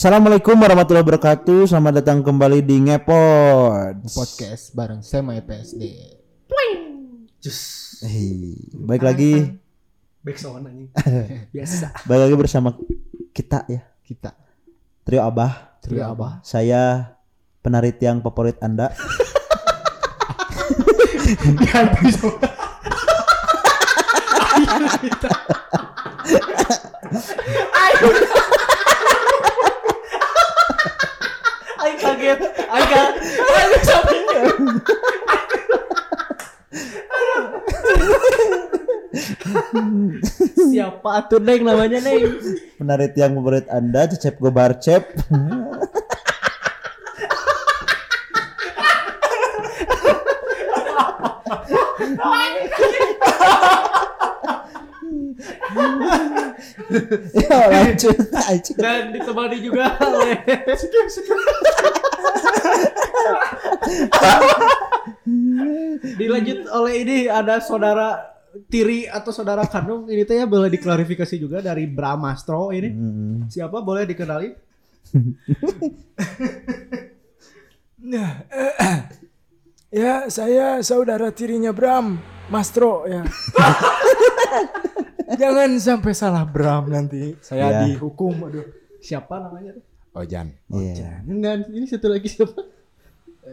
Assalamualaikum warahmatullahi wabarakatuh. Selamat datang kembali di Ngepod. podcast bareng Sema PSD. Jus. Hei, baik lagi, Back sound anjing. Biasa. baik lagi bersama kita ya. Kita Trio Abah. Trio Abah. Saya penari tiang favorit Anda. Aing kaget. Aing sampai. Siapa tuh Neng namanya Neng? Penari tiang favorit Anda, Cecep Gobar Cep. ya lanjut aja. Dan ditemani juga oleh Dilanjut oleh ini ada saudara tiri atau saudara kandung ini teh ya boleh diklarifikasi juga dari Bramastro ini. Hmm. Siapa boleh dikenali? Nah, ya saya saudara tirinya Bram, Mastro ya. Jangan sampai salah Bram nanti. Saya Ya. dihukum. Aduh. Siapa namanya? tuh? Ojan. Iya. Enggak, ini satu lagi siapa?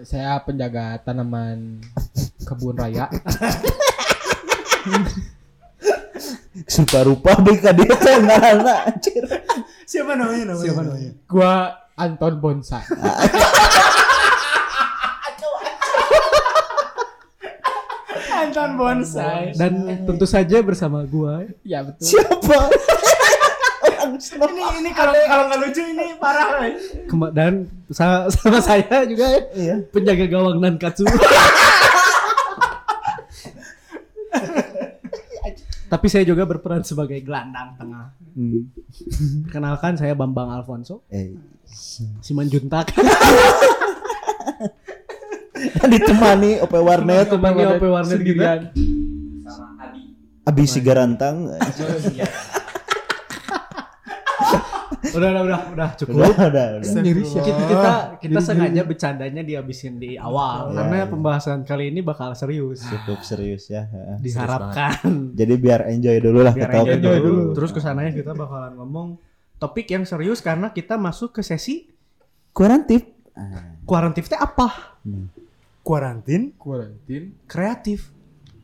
Saya penjaga tanaman kebun raya. Suka rupa teh ngaranna anjir. Siapa namanya namanya? Siapa namanya? Gua Anton Bonsai. Anton Bonsai. Dan tentu saja bersama gua ya betul. Siapa? ini ini kalau kalau nggak lucu ini parah. Kema- dan sa- sama saya juga ya, Iya. penjaga gawang Nankatsu. Tapi saya juga berperan sebagai gelandang tengah. Hmm. Kenalkan saya Bambang Alfonso, Eh, Simanjuntak. ditemani OP Warnet, Temannya OP Warnet juga. Abi Sigarantang. Udah, udah, udah, udah cukup. Udah, udah, udah. Ya. Kita kita, kita sengaja bercandanya dihabisin di awal Iya, karena iya. pembahasan kali ini bakal serius. Cukup serius ya. heeh. Diharapkan Jadi biar enjoy dulu lah biar kita enjoy ngobrol. dulu. Terus ke sananya kita bakalan ngomong topik yang serius karena kita masuk ke sesi Kuarantif. kuarantif teh apa? Kuarantin, Kuarantin, Kreatif,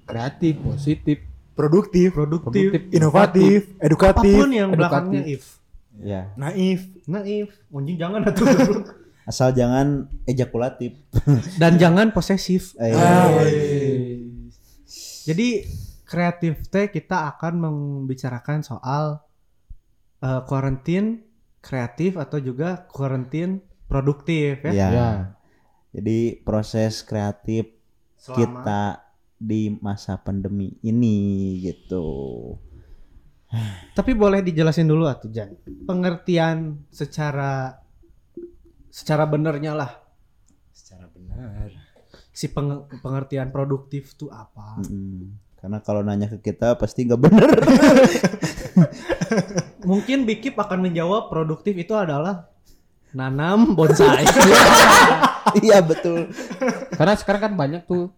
kreatif, positif, produktif, produktif, produktif, inovatif, edukatif, apa pun yang belakangnya if. Ya, naif. Naif, anjing jangan atuh. asal jangan ejakulatif. Dan jangan posesif. Eh, Ah, Jadi kreatif teh kita akan membicarakan soal eh, kuarantin kreatif atau juga kuarantin produktif ya. ya. Ya. Jadi proses kreatif Selama- kita di masa pandemi ini gitu. Tapi boleh dijelasin dulu atuh Jan. Pengertian secara secara benernya lah Secara benar. si peng- pengertian produktif tuh apa? Mm-mm. Karena kalau nanya ke kita pasti nggak bener. Mungkin Bikip akan menjawab produktif itu adalah nanam bonsai. Iya betul. Karena sekarang kan banyak tuh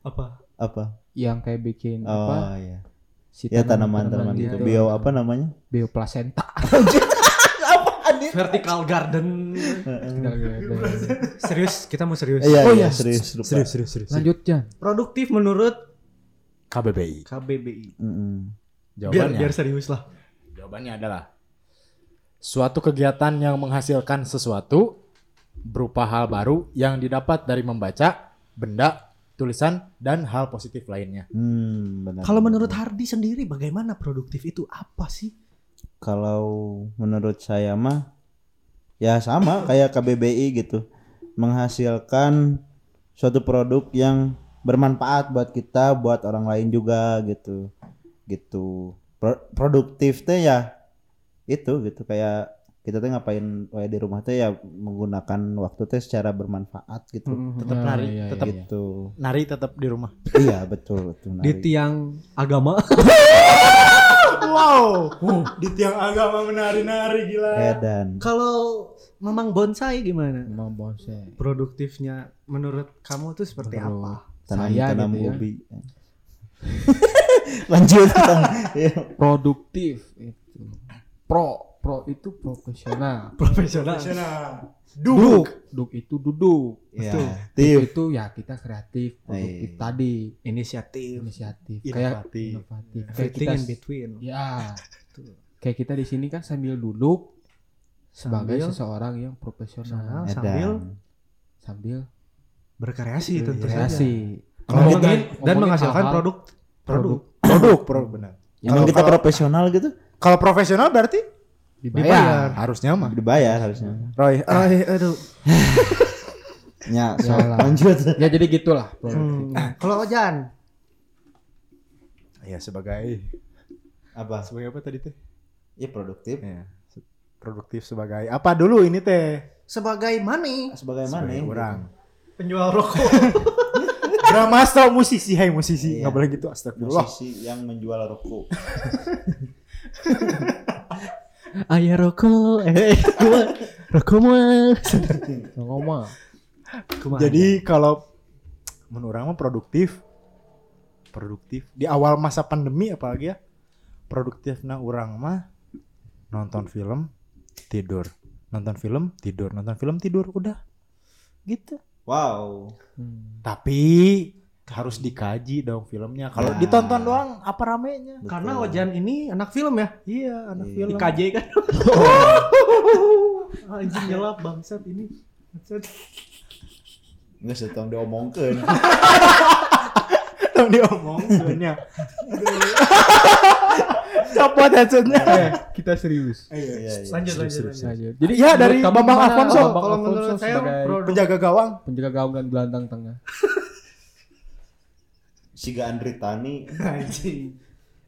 apa? Apa? yang kayak bikin Oh apa? iya. Si Ya tanaman-tanaman gitu. Bio apa namanya? Bioplasenta. Vertical garden. Serius, kita mau serius. Iya, Oh, iya, iya. serius, lupa. Serius, serius, serius. Lanjut Jan. Produktif menurut KBBI. KBBI. Mm-mm. Biar Jawabannya, biar serius lah. jawabannya adalah suatu kegiatan yang menghasilkan sesuatu berupa hal baru yang didapat dari membaca benda, tulisan dan hal positif lainnya. Hmm, benar. Kalau menurut Hardi sendiri bagaimana produktif itu apa sih? kalau menurut saya mah ya sama kayak KBBI gitu menghasilkan suatu produk yang bermanfaat buat kita buat orang lain juga gitu gitu Pro- produktif teh ya itu gitu kayak kita teh ngapain wae di rumah teh ya menggunakan waktu teh secara bermanfaat gitu Tetap Ah, nari, iya, iya, tetap iya. gitu nari tetap di rumah. iya betul betul Di Nari. tiang agama. wow. Di tiang agama menari-nari gila. Edan. Kalau Mamang Bonsai gimana? Emang bonsai. Produktifnya menurut kamu tuh seperti Menurut- apa? Tanam Saya tanam gitu ya. ubi. Lanjut Tang. Iya. Produktif itu. Pro, pro itu profesional. Profesional. Duduk, duduk itu duduk. Ya, Duduk Tip. itu ya kita kreatif, produktif Iya. tadi, Inisiatif. inisiatif, kayak Inovatif. inovatif. Kayak kita in between. Ya. Kayak kita di sini kan sambil duduk sebagai Sambil seseorang yang profesional, Nah, sambil sambil berkreasi tentu saja. Kalau dan, dan menghasilkan hal-hal- produk produk. Produk, produk benar. Emang kita profesional gitu? Kalau profesional berarti dibayar. harusnya mah. Dibayar harusnya. Roy, ah, Ay, aduh. Ya, so, Yalah. lanjut. Ya jadi gitulah. Hmm. Kalau Ojan, ya sebagai Apa? sebagai apa tadi teh? Ya produktif. Ya, produktif sebagai apa dulu ini teh? sebagai mani Sebagai mana? Sebagai orang. penjual rokok. Drama atau musisi, hai musisi. Iya. Nggak boleh gitu, astagfirullah. Musisi yang menjual rokok. Ayah rokok, eh gua. Rokok mah. Ngomong. Jadi kalau menurut orang mah produktif. Produktif. Di awal masa pandemi apalagi ya. Produktif nah orang mah nonton film tidur. Nonton film tidur. Nonton film tidur. Udah. Gitu. Wow. Hmm. tapi harus dikaji dong filmnya kalau Ya. ditonton doang apa ramenya Betul. Karena Ojan ini anak film ya. iya anak Iya. film Di KJ kan. Anjing nyelap bangsat ini. Bangsat. Nggak setong diomongkeun. dong diomong sebenarnya copot headsetnya Eh, kita serius. Iya, iya. Lanjut lanjut serius, lanjut. Saja. Jadi Ya, dari Bambang Alfonso. Bambang Kalau menurut saya penjaga gawang penjaga gawang dan gelandang tengah. Siga Andri Tani. Anjing.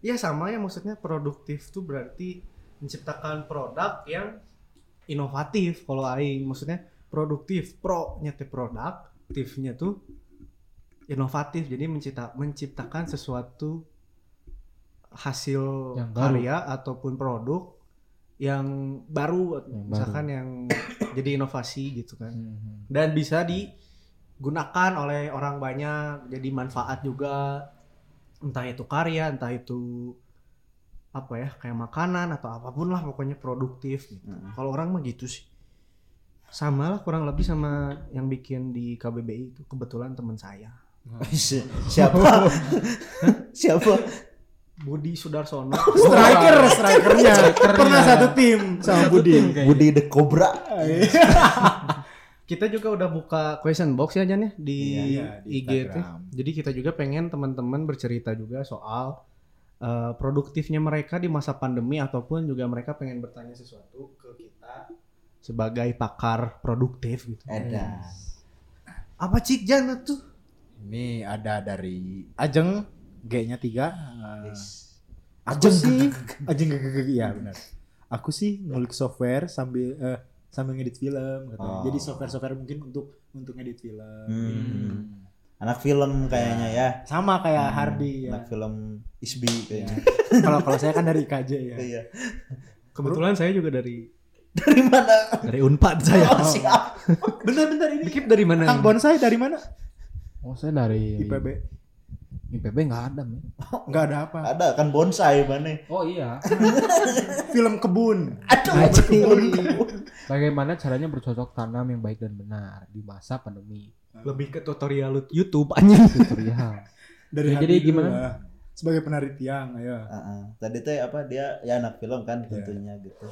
Iya sama ya maksudnya produktif tuh berarti menciptakan produk yang inovatif kalau aing maksudnya produktif pro nya teh produk aktifnya tuh inovatif jadi mencipta, menciptakan sesuatu hasil Yang baru. karya ataupun produk yang baru Yang misalkan yang jadi inovasi gitu kan Hmm. dan bisa digunakan oleh orang banyak jadi manfaat juga entah itu karya entah itu apa ya kayak makanan atau apa pun lah pokoknya produktif gitu. Mm. kalau orang mah gitu sih sama lah kurang lebih sama yang bikin di KBBI itu kebetulan teman saya Si- Siapa? Siapa? Budi Sudarsono striker strikernya Strikernya. pernah satu tim sama Budi Budi the Cobra. Kita juga udah buka question box ya Jan ya di, Iya, di IG tuh. Instagram. Jadi kita juga pengen teman-teman bercerita juga soal eh, produktifnya mereka di masa pandemi ataupun juga mereka pengen bertanya sesuatu ke kita sebagai pakar produktif gitu. Edan. Apa cik Jan tuh? Ini ada dari Ajeng, G-nya tiga. Eh, Aku Ajeng sih, Ajeng ya benar. Aku sih ngulik software sambil eh, sambil ngedit film. katanya. Oh. Jadi software-software mungkin untuk untuk ngedit film. Hmm. Anak film kayaknya ya. Sama kayak Hmm, Hardy ya. Anak film Isbi kayaknya. Kalau kalau saya kan dari IKJ ya. Iya. Kebetulan saya juga dari Dari mana? dari Unpad saya. Oh, siap. Bentar-bentar ini. Dikip dari mana? Kang Bonsai dari mana? Oh, saya dari IPB. IPB nggak ada, men. Enggak ada apa. Ada kan bonsai mana? Oh iya. Film kebun. Aduh, Bagaimana caranya bercocok tanam yang baik dan benar di masa pandemi? Lebih ke tutorial YouTube anjing. Tutorial. Dari Ya, jadi dulu gimana? lah. Sebagai penari tiang, ayo. Heeh. Tadi teh apa dia ya anak film kan Iya. tentunya gitu.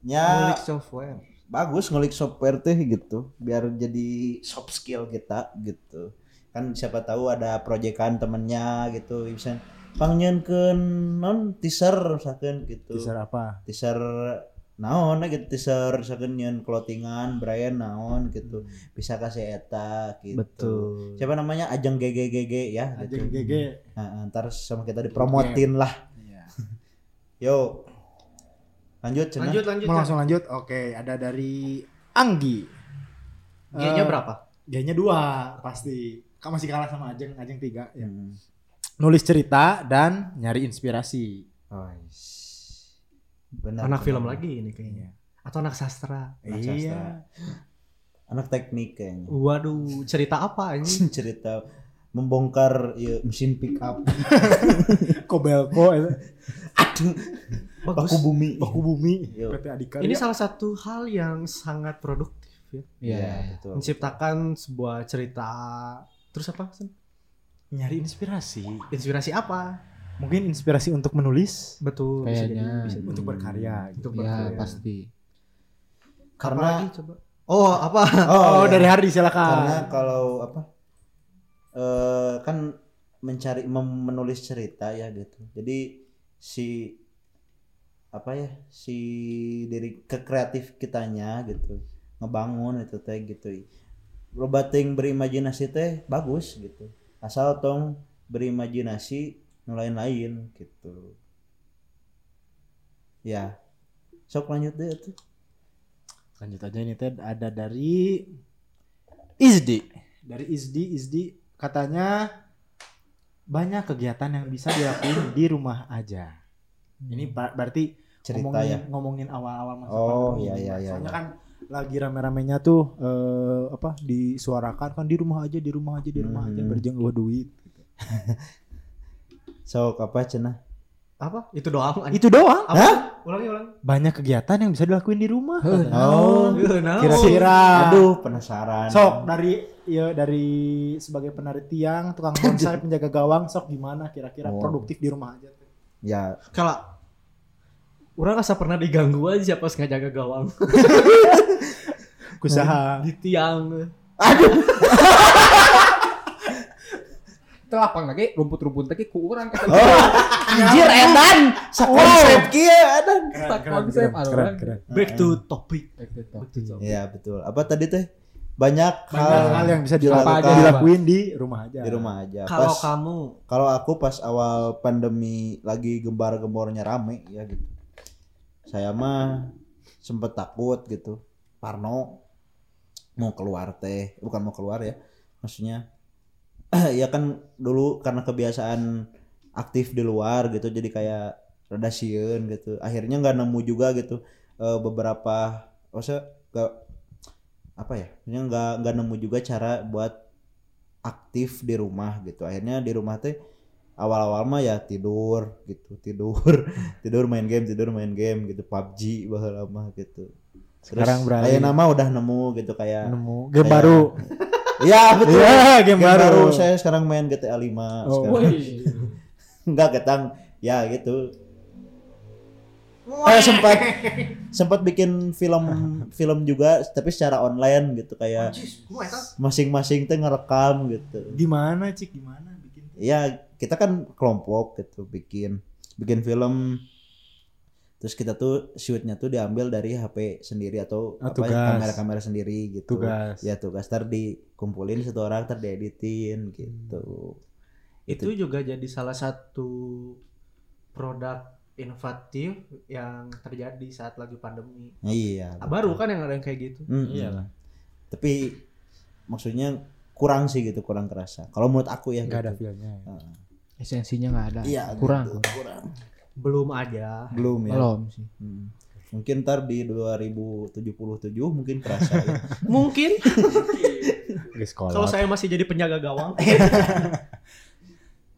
Ya Ngulik software. bagus ngulik software teh gitu biar jadi soft skill kita gitu kan siapa tahu ada proyekan temennya gitu bisa pangnyeunkeun non teaser misalkan gitu Teaser apa? teaser naon gitu teaser misalkan nyeun clothingan Brian naon gitu bisa kasih eta gitu Betul. siapa namanya Ajeng GGGG ya gitu. Ajeng GG. Nah, ntar sama kita dipromotin lah Iya. yo lanjut cenah. Lanjut lanjut. Mau langsung lanjut? Oke, ada dari Anggi. G-nya Eh, berapa? G-nya dua pasti. Kamu masih kalah sama Ajeng, Ajeng tiga. Ya. Hmm. Nulis cerita dan nyari inspirasi. Oh. Benar. anak benar. film lagi ini kayaknya atau anak sastra Anak Iya. sastra. Anak teknik kayaknya. waduh cerita apa ini cerita membongkar ya, mesin pick up Kobelko itu. bagus baku bumi Baku bumi. Yo. PT Adika. ini salah satu hal yang sangat produktif ya Iya. Iya, betul menciptakan sebuah cerita terus apa Sen? nyari inspirasi. inspirasi apa Mungkin inspirasi untuk menulis, betul bisa jadi, bisa untuk berkarya. gitu. untuk Ya berkarya. pasti. karena karena coba oh apa Oh, iya. dari Hardi silakan. karena kalau apa eh kan mencari mem- menulis cerita ya gitu jadi si apa ya si diri ke kreatif kitanya gitu ngebangun itu teh gitu loba ting berimajinasi teh bagus gitu asal tong berimajinasi nu lain-lain gitu ya sok lanjut deh tuh Lanjut aja ini Ted ada dari Izdi. Dari Izdi, Izdi katanya banyak kegiatan yang bisa dilakuin di rumah aja. Ini ba- berarti cerita ngomongin, ya ngomongin awal-awal masa Oh, pandemi. iya, iya, iya, Soalnya iya. kan lagi rame-ramenya tuh eh, apa disuarakan kan di rumah aja, di rumah aja, di rumah aja Hmm. berjeng eueuh duit. sok apa cenah? Apa? Itu doang Itu doang. apa? Ulangi ulangi. Banyak kegiatan yang bisa dilakuin di rumah. Oh Eh, nah, Kira-kira. Aduh penasaran. Sok dari ya dari sebagai penarik tiang, tukang bonsai, penjaga gawang, sok gimana? Kira-kira Oh. produktif di rumah aja. ya. Kalau orang rasa pernah diganggu aja pas ngajaga gawang Kusaha. di tiang. Itu lapang lagi rumput-rumput lagi ku urang kata. anjir edan. Sakonsep kieu edan. Konsep orang. back to topic. Ya betul. Apa tadi teh? Banyak Banyak hal hal yang bisa dilakukan, aja, dilakuin di rumah aja. di rumah aja. Kalau kamu? kalau aku pas awal pandemi lagi gembar-gembornya rame ya gitu. Saya mah sempet takut gitu. Parno mau keluar teh bukan mau keluar ya maksudnya ya kan dulu karena kebiasaan aktif di luar gitu jadi kayak rada sieun gitu. Akhirnya nggak nemu juga gitu eh, beberapa maksudnya gak apa ya maksudnya nggak nggak nemu juga cara buat aktif di rumah gitu. Akhirnya di rumah teh awal-awal mah ya tidur gitu tidur tidur main game tidur main game gitu PUBG baheula mah gitu Sekarang beralih. kayak nama udah nemu gitu kayak Nemu game Kayak- baru. Iya betul. Iya, game baru. Saya sekarang main GTA 5 Oh. sekarang. Enggak ketang. Ya gitu. Eh sempat sempat bikin film film juga tapi secara online gitu kayak masing-masing teh ngerekam gitu. Gimana, Cik? Gimana bikin? Ya kita kan kelompok gitu bikin bikin film terus kita tuh shootnya tuh diambil dari HP sendiri atau Ah, apa tugas. kamera-kamera sendiri gitu Tugas. ya tugas ntar dikumpulin satu orang ntar dieditin gitu itu juga jadi salah satu produk inovatif yang terjadi saat lagi pandemi iya Ah, baru kan yang ada yang kayak gitu Mm-mm. Iyalah. tapi maksudnya kurang sih gitu kurang kerasa kalau menurut aku ya Enggak ada gitu. feelnya. Heeh. Esensinya nggak ada. iya kurang. gitu, kurang belum aja belum ya Belum sih. Mm. mungkin ntar di 2077 mungkin kerasa ya. mungkin kalau saya masih jadi penjaga gawang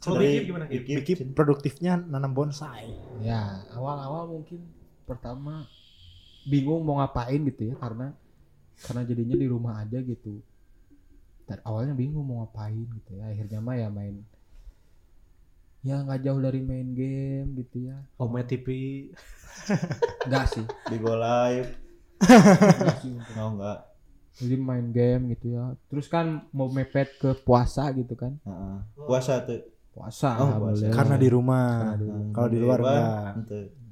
kalau bikin gimana Bikin produktifnya nanam bonsai. Ya awal-awal mungkin pertama bingung mau ngapain gitu ya karena karena jadinya di rumah aja gitu. Dan awalnya bingung mau ngapain gitu ya. Akhirnya mah ya main ya nggak jauh dari main game gitu ya. Ome TV Enggak sih. di go live Enggak sih. oh enggak Jadi main game gitu ya. Terus kan mau mepet ke puasa gitu kan. Heeh. puasa tuh Puasa Oh, puasa. boleh. Karena di rumah. Karena di rumah. Kalau di luar enggak.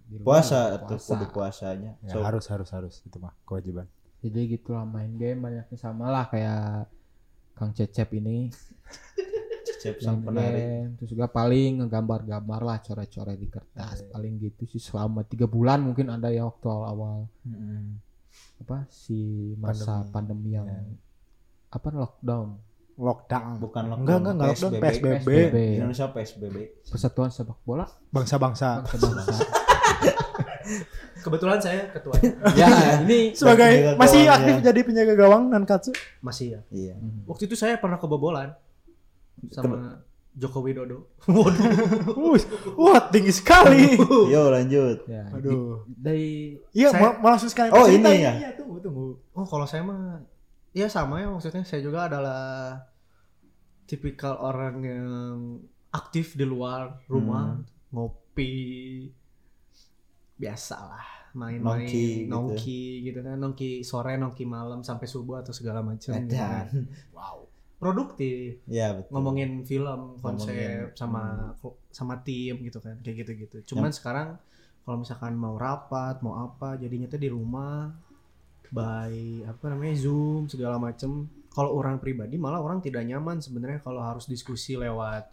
Di puasa tuh puasa. kudu puasanya Ya, So, harus harus harus itu mah kewajiban. Jadi gitulah main game banyaknya sama lah kayak Kang Cecep ini cecep sang main penari game terus juga paling ngegambar-gambar lah coret-coret di kertas paling gitu sih selama tiga bulan mungkin ada ya waktu awal Mm-mm. apa si masa pandemi, yang Ya. apa lockdown lockdown. bukan lockdown Enggak, enggak, enggak lockdown. PSBB. PSBB. Di Indonesia PSBB Persatuan sepak bola Bangsa-bangsa. bangsa-bangsa. Kebetulan saya ketua ya, ini Sebagai masih aktif jadi penjaga gawang Nankatsu. masih ya. iya Waktu itu saya pernah kebobolan sama Joko Widodo. Waduh. Wah, tinggi sekali. yo lanjut ya, Aduh. dari Iya, Saya- langsung sekali Oh, cerita ini ya? Iya, tunggu, tunggu. Oh kalau saya mah ya sama ya maksudnya saya juga adalah tipikal orang yang aktif di luar rumah ngopi biasalah main-main Nongki gitu. nongki gitu. kan nongki sore nongki malam sampai subuh atau segala macam gitu kan. Produktif. Ya betul. Ngomongin film konsep Ngomongin, sama sama tim gitu kan kayak gitu gitu cuman sekarang kalau misalkan mau rapat mau apa jadinya tuh di rumah by apa namanya zoom segala macem. Kalau orang pribadi malah orang tidak nyaman sebenarnya kalau harus diskusi lewat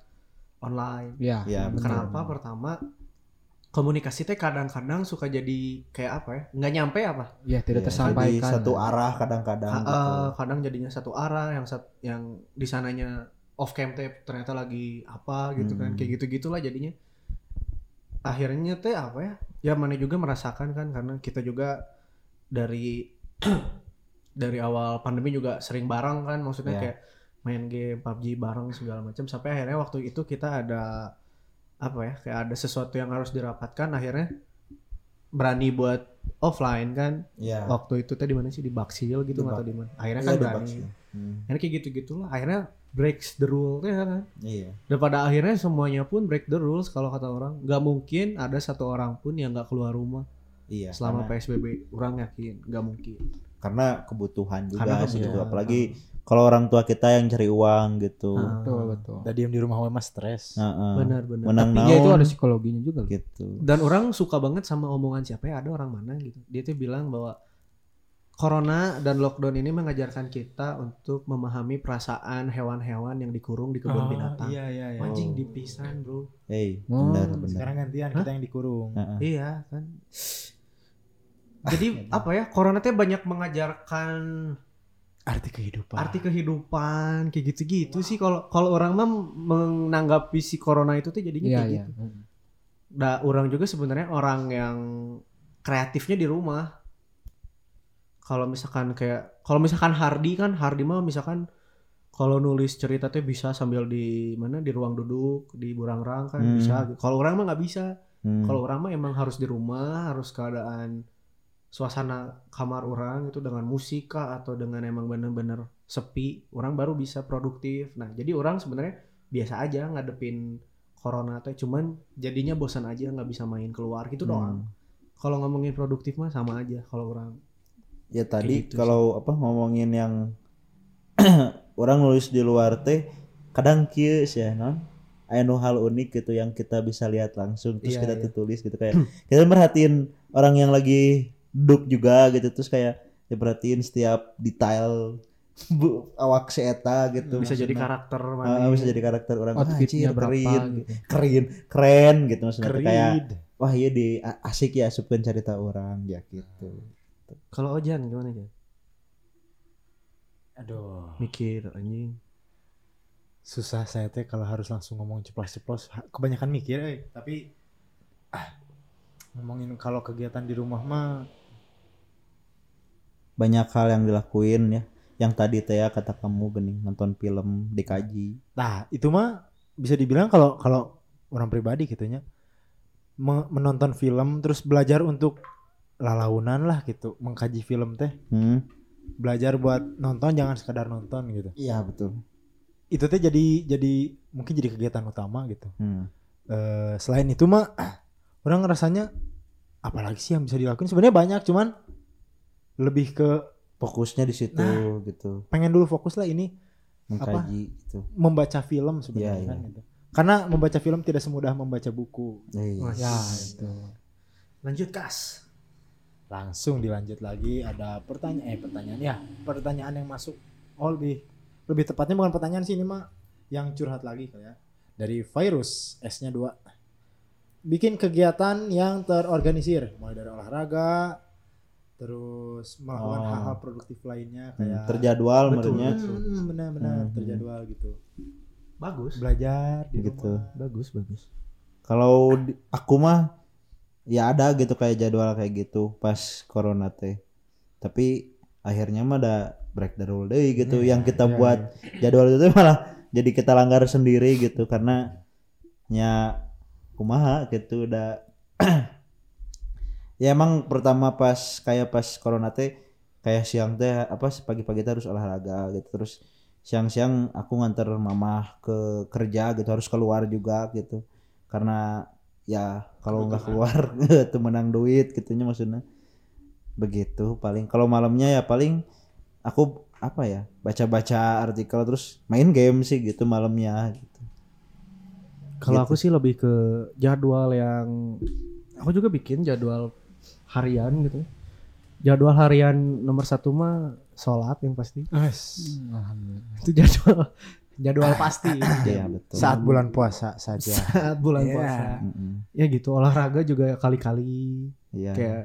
online. Ya, ya kenapa? pertama komunikasi teh kadang-kadang suka jadi kayak apa ya nggak nyampe apa ya tidak Iya, tersampaikan jadi satu arah kadang-kadang gitu. eh, kadang jadinya satu arah yang sat, yang di sananya off cam tape ternyata lagi apa gitu kan Hmm. kayak gitu gitulah jadinya akhirnya teh apa ya ya mana juga merasakan kan karena kita juga dari dari awal pandemi juga sering bareng kan maksudnya Iya. kayak main game PUBG bareng segala macam sampai akhirnya waktu itu kita ada apa ya kayak ada sesuatu yang harus dirapatkan akhirnya berani buat offline kan? Ya waktu itu teh di mana sih di Baksil gitu atau di mana. Akhirnya Iya, kan berani. Hmm, akhirnya kayak gitu gitulah akhirnya breaks the rule ya kan? Iya. Dan pada akhirnya semuanya pun break the rules kalau kata orang. Nggak mungkin ada satu orang pun yang nggak keluar rumah iya selama karena, PSBB orang yakin nggak mungkin karena kebutuhan juga Karena sih gitu apalagi kalau orang tua kita yang cari uang gitu Ah. betul betul Udah diem di rumah mas stres. Heeh. benar benar menang tapi ya itu ada psikologinya juga gitu dan orang suka banget sama omongan siapa ya ada orang mana gitu dia tuh bilang bahwa Corona dan lockdown ini mengajarkan kita untuk memahami perasaan hewan-hewan yang dikurung di kebun binatang. Iya, iya, iya. Anjing dipisan bro. hey Oh, benar benar Sekarang gantian kita yang dikurung. Heeh. Iya kan. Jadi apa ya? Corona teh banyak mengajarkan Arti kehidupan. arti kehidupan kayak gitu-gitu sih kalau kalau orang mah menanggapi si corona itu tuh jadinya iya kayak iya gitu. Nah, orang juga sebenarnya orang yang kreatifnya di rumah. Kalau misalkan kayak kalau misalkan Hardy kan Hardy mah misalkan kalau nulis cerita tuh bisa sambil di mana di ruang duduk di burangrang kan Hmm. bisa. Kalau orang mah nggak bisa. Hmm. Kalau orang mah emang harus di rumah, harus keadaan suasana kamar orang itu dengan musik kah atau dengan emang bener-bener sepi, orang baru bisa produktif. Nah, jadi orang sebenarnya biasa aja ngadepin corona teh, cuman jadinya bosan aja nggak bisa main keluar gitu Hmm. doang. Kalau ngomongin produktif mah sama aja kalau orang. ya tadi gitu sih. kalau apa ngomongin yang orang nulis di luar teh kadang kieu sih ya non nu hal unik gitu yang kita bisa lihat langsung terus Iya, kita iya. tuh tulis gitu kayak kita merhatiin orang yang lagi duduk juga gitu terus kayak ya perhatiin setiap detail bu, awak si eta gitu bisa jadi karakter Ah, mana. bisa jadi karakter orang ah, outfitnya berapa keren gitu keren keren gitu maksudnya tuh kayak wah iya di asik ya asupkan cerita orang ya gitu Kalau Ojan gimana ya? Aduh. Mikir anjing. Susah saya teh kalau harus langsung ngomong ceplos-ceplos. Kebanyakan mikir, eh. Tapi ah, ngomongin kalau kegiatan di rumah mah banyak hal yang dilakuin ya yang tadi teh ya kata kamu gini nonton film dikaji Nah, itu mah bisa dibilang kalau kalau orang pribadi gitunya me- menonton film terus belajar untuk lalaunan lah gitu, mengkaji film teh, hmm belajar buat nonton jangan sekadar nonton gitu. iya betul Itu teh jadi jadi mungkin jadi kegiatan utama gitu. hmm. Eh, selain itu mah orang ngerasanya apalagi sih yang bisa dilakuin sebenarnya banyak cuman lebih ke fokusnya di situ Nah. gitu pengen dulu fokus lah ini mengkaji gitu membaca film sebenarnya Iya, kan gitu. Karena membaca film tidak semudah membaca buku. Wah, Ya, itu. Lanjut kas. Langsung dilanjut lagi ada pertanyaan eh pertanyaan ya, pertanyaan yang masuk oh lebih lebih tepatnya bukan pertanyaan sih ini mah yang curhat lagi kali ya. Dari virus S-nya 2. Bikin kegiatan yang terorganisir mulai dari olahraga terus melakukan Oh. hal-hal produktif lainnya Hmm, kayak terjadwal menurutnya betul. Hmm, benar-benar Hmm. terjadwal gitu Bagus. belajar di Gitu. rumah Bagus, bagus. kalau di- aku mah ya ada gitu kayak jadwal kayak gitu pas corona teh tapi akhirnya mah ada break the rule deh gitu Iya, yang kita iya, buat jadwal itu malah jadi kita langgar sendiri gitu karena nya kumaha gitu udah ya emang pertama pas kayak pas corona teh kayak siang teh apa pagi-pagi teh harus olahraga gitu. Terus siang-siang aku nganter mamah ke kerja gitu harus keluar juga gitu. Karena ya kalau nggak keluar tuh menang duit gitunya maksudnya. Begitu paling. Kalau malamnya ya paling aku apa ya baca-baca artikel terus main game sih gitu malamnya gitu. Kalau Gitu. aku sih lebih ke jadwal yang aku juga bikin jadwal harian gitu. Jadwal harian nomor satu mah sholat yang pasti. Alhamdulillah. Itu jadwal jadwal pasti. Iya betul. saat bulan puasa saja Saat bulan Iya. puasa. Mm-mm. Ya gitu olahraga juga kali-kali Iya. kayak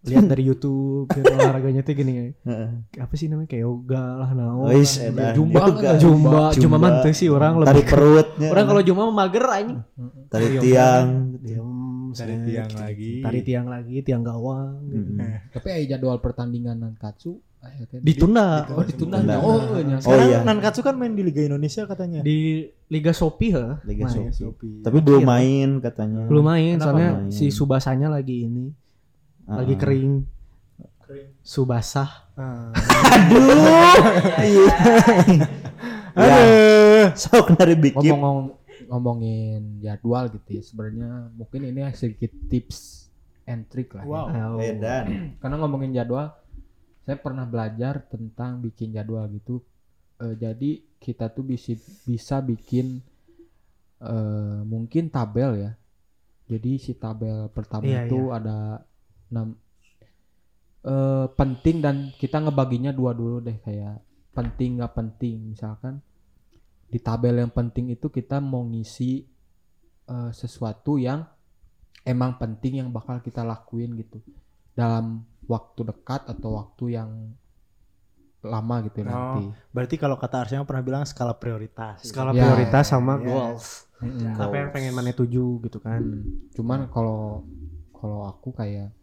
lihat dari YouTube gitu, olahraganya tuh gini Heeh. apa sih namanya kayak yoga lah naon Wis, lah. edan. jumba Yoga. jumba Jumba. jumba manteu sih orang Tarik lebih perutnya. orang kalau jumba mah mager anjing tarik yoga. tiang. Set. tiang lagi Tarik tiang lagi tiang gawang gitu. Mm-mm. Tapi aya jadwal pertandingan nankatsu teh. ditunda Oh, ditunda. Oh. Oh, sekarang iya. Nankatsu kan main di Liga Indonesia katanya di Liga Shopee ha Liga main. Shopee. Tapi belum main katanya. belum main Kenapa soalnya main? si Subasanya lagi ini Ah, lagi kering Kering. Subasah Ah. Ya. Sok dari bikin. Ngomong ngomongin jadwal gitu ya. Sebenarnya mungkin ini sedikit tips and trick lah. ya. Wow. Oh. Edan. Karena ngomongin jadwal, saya pernah belajar tentang bikin jadwal gitu. Eh, jadi kita tuh bisa bisa bikin eh, mungkin tabel ya. Jadi si tabel pertama Iya, itu ada enam eh, penting dan kita ngebaginya dua dulu deh kayak penting nggak penting misalkan di tabel yang penting itu kita mau ngisi eh, sesuatu yang emang penting yang bakal kita lakuin gitu dalam waktu dekat atau waktu yang lama gitu Oh. nanti. berarti kalau kata Arsenal pernah bilang skala prioritas skala Ya. prioritas sama Ya. goals Mm-mm. apa yang pengen mana tuju gitu kan Hmm. Cuman kalau kalau aku kayak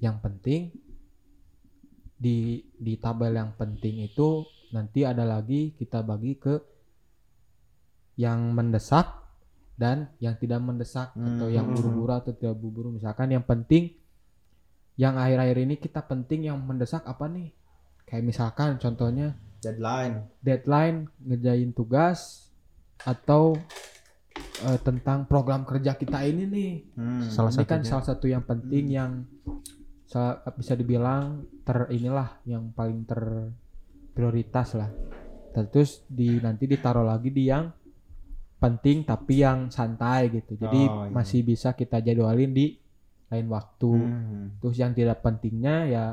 yang penting di di tabel yang penting itu nanti ada lagi kita bagi ke yang mendesak dan yang tidak mendesak atau yang Hmm. buru-buru atau tidak buru-buru misalkan yang penting yang akhir-akhir ini kita penting yang mendesak apa nih kayak misalkan contohnya Deadline. deadline ngerjain tugas atau eh, tentang program kerja kita ini nih Hmm. Salah ini kan salah satu yang penting yang sa- bisa dibilang ter inilah yang paling ter prioritas lah. Terus di nanti ditaruh lagi di yang penting tapi yang santai gitu. Jadi Oh, iya. masih bisa kita jadwalin di lain waktu. Hmm. Terus yang tidak pentingnya ya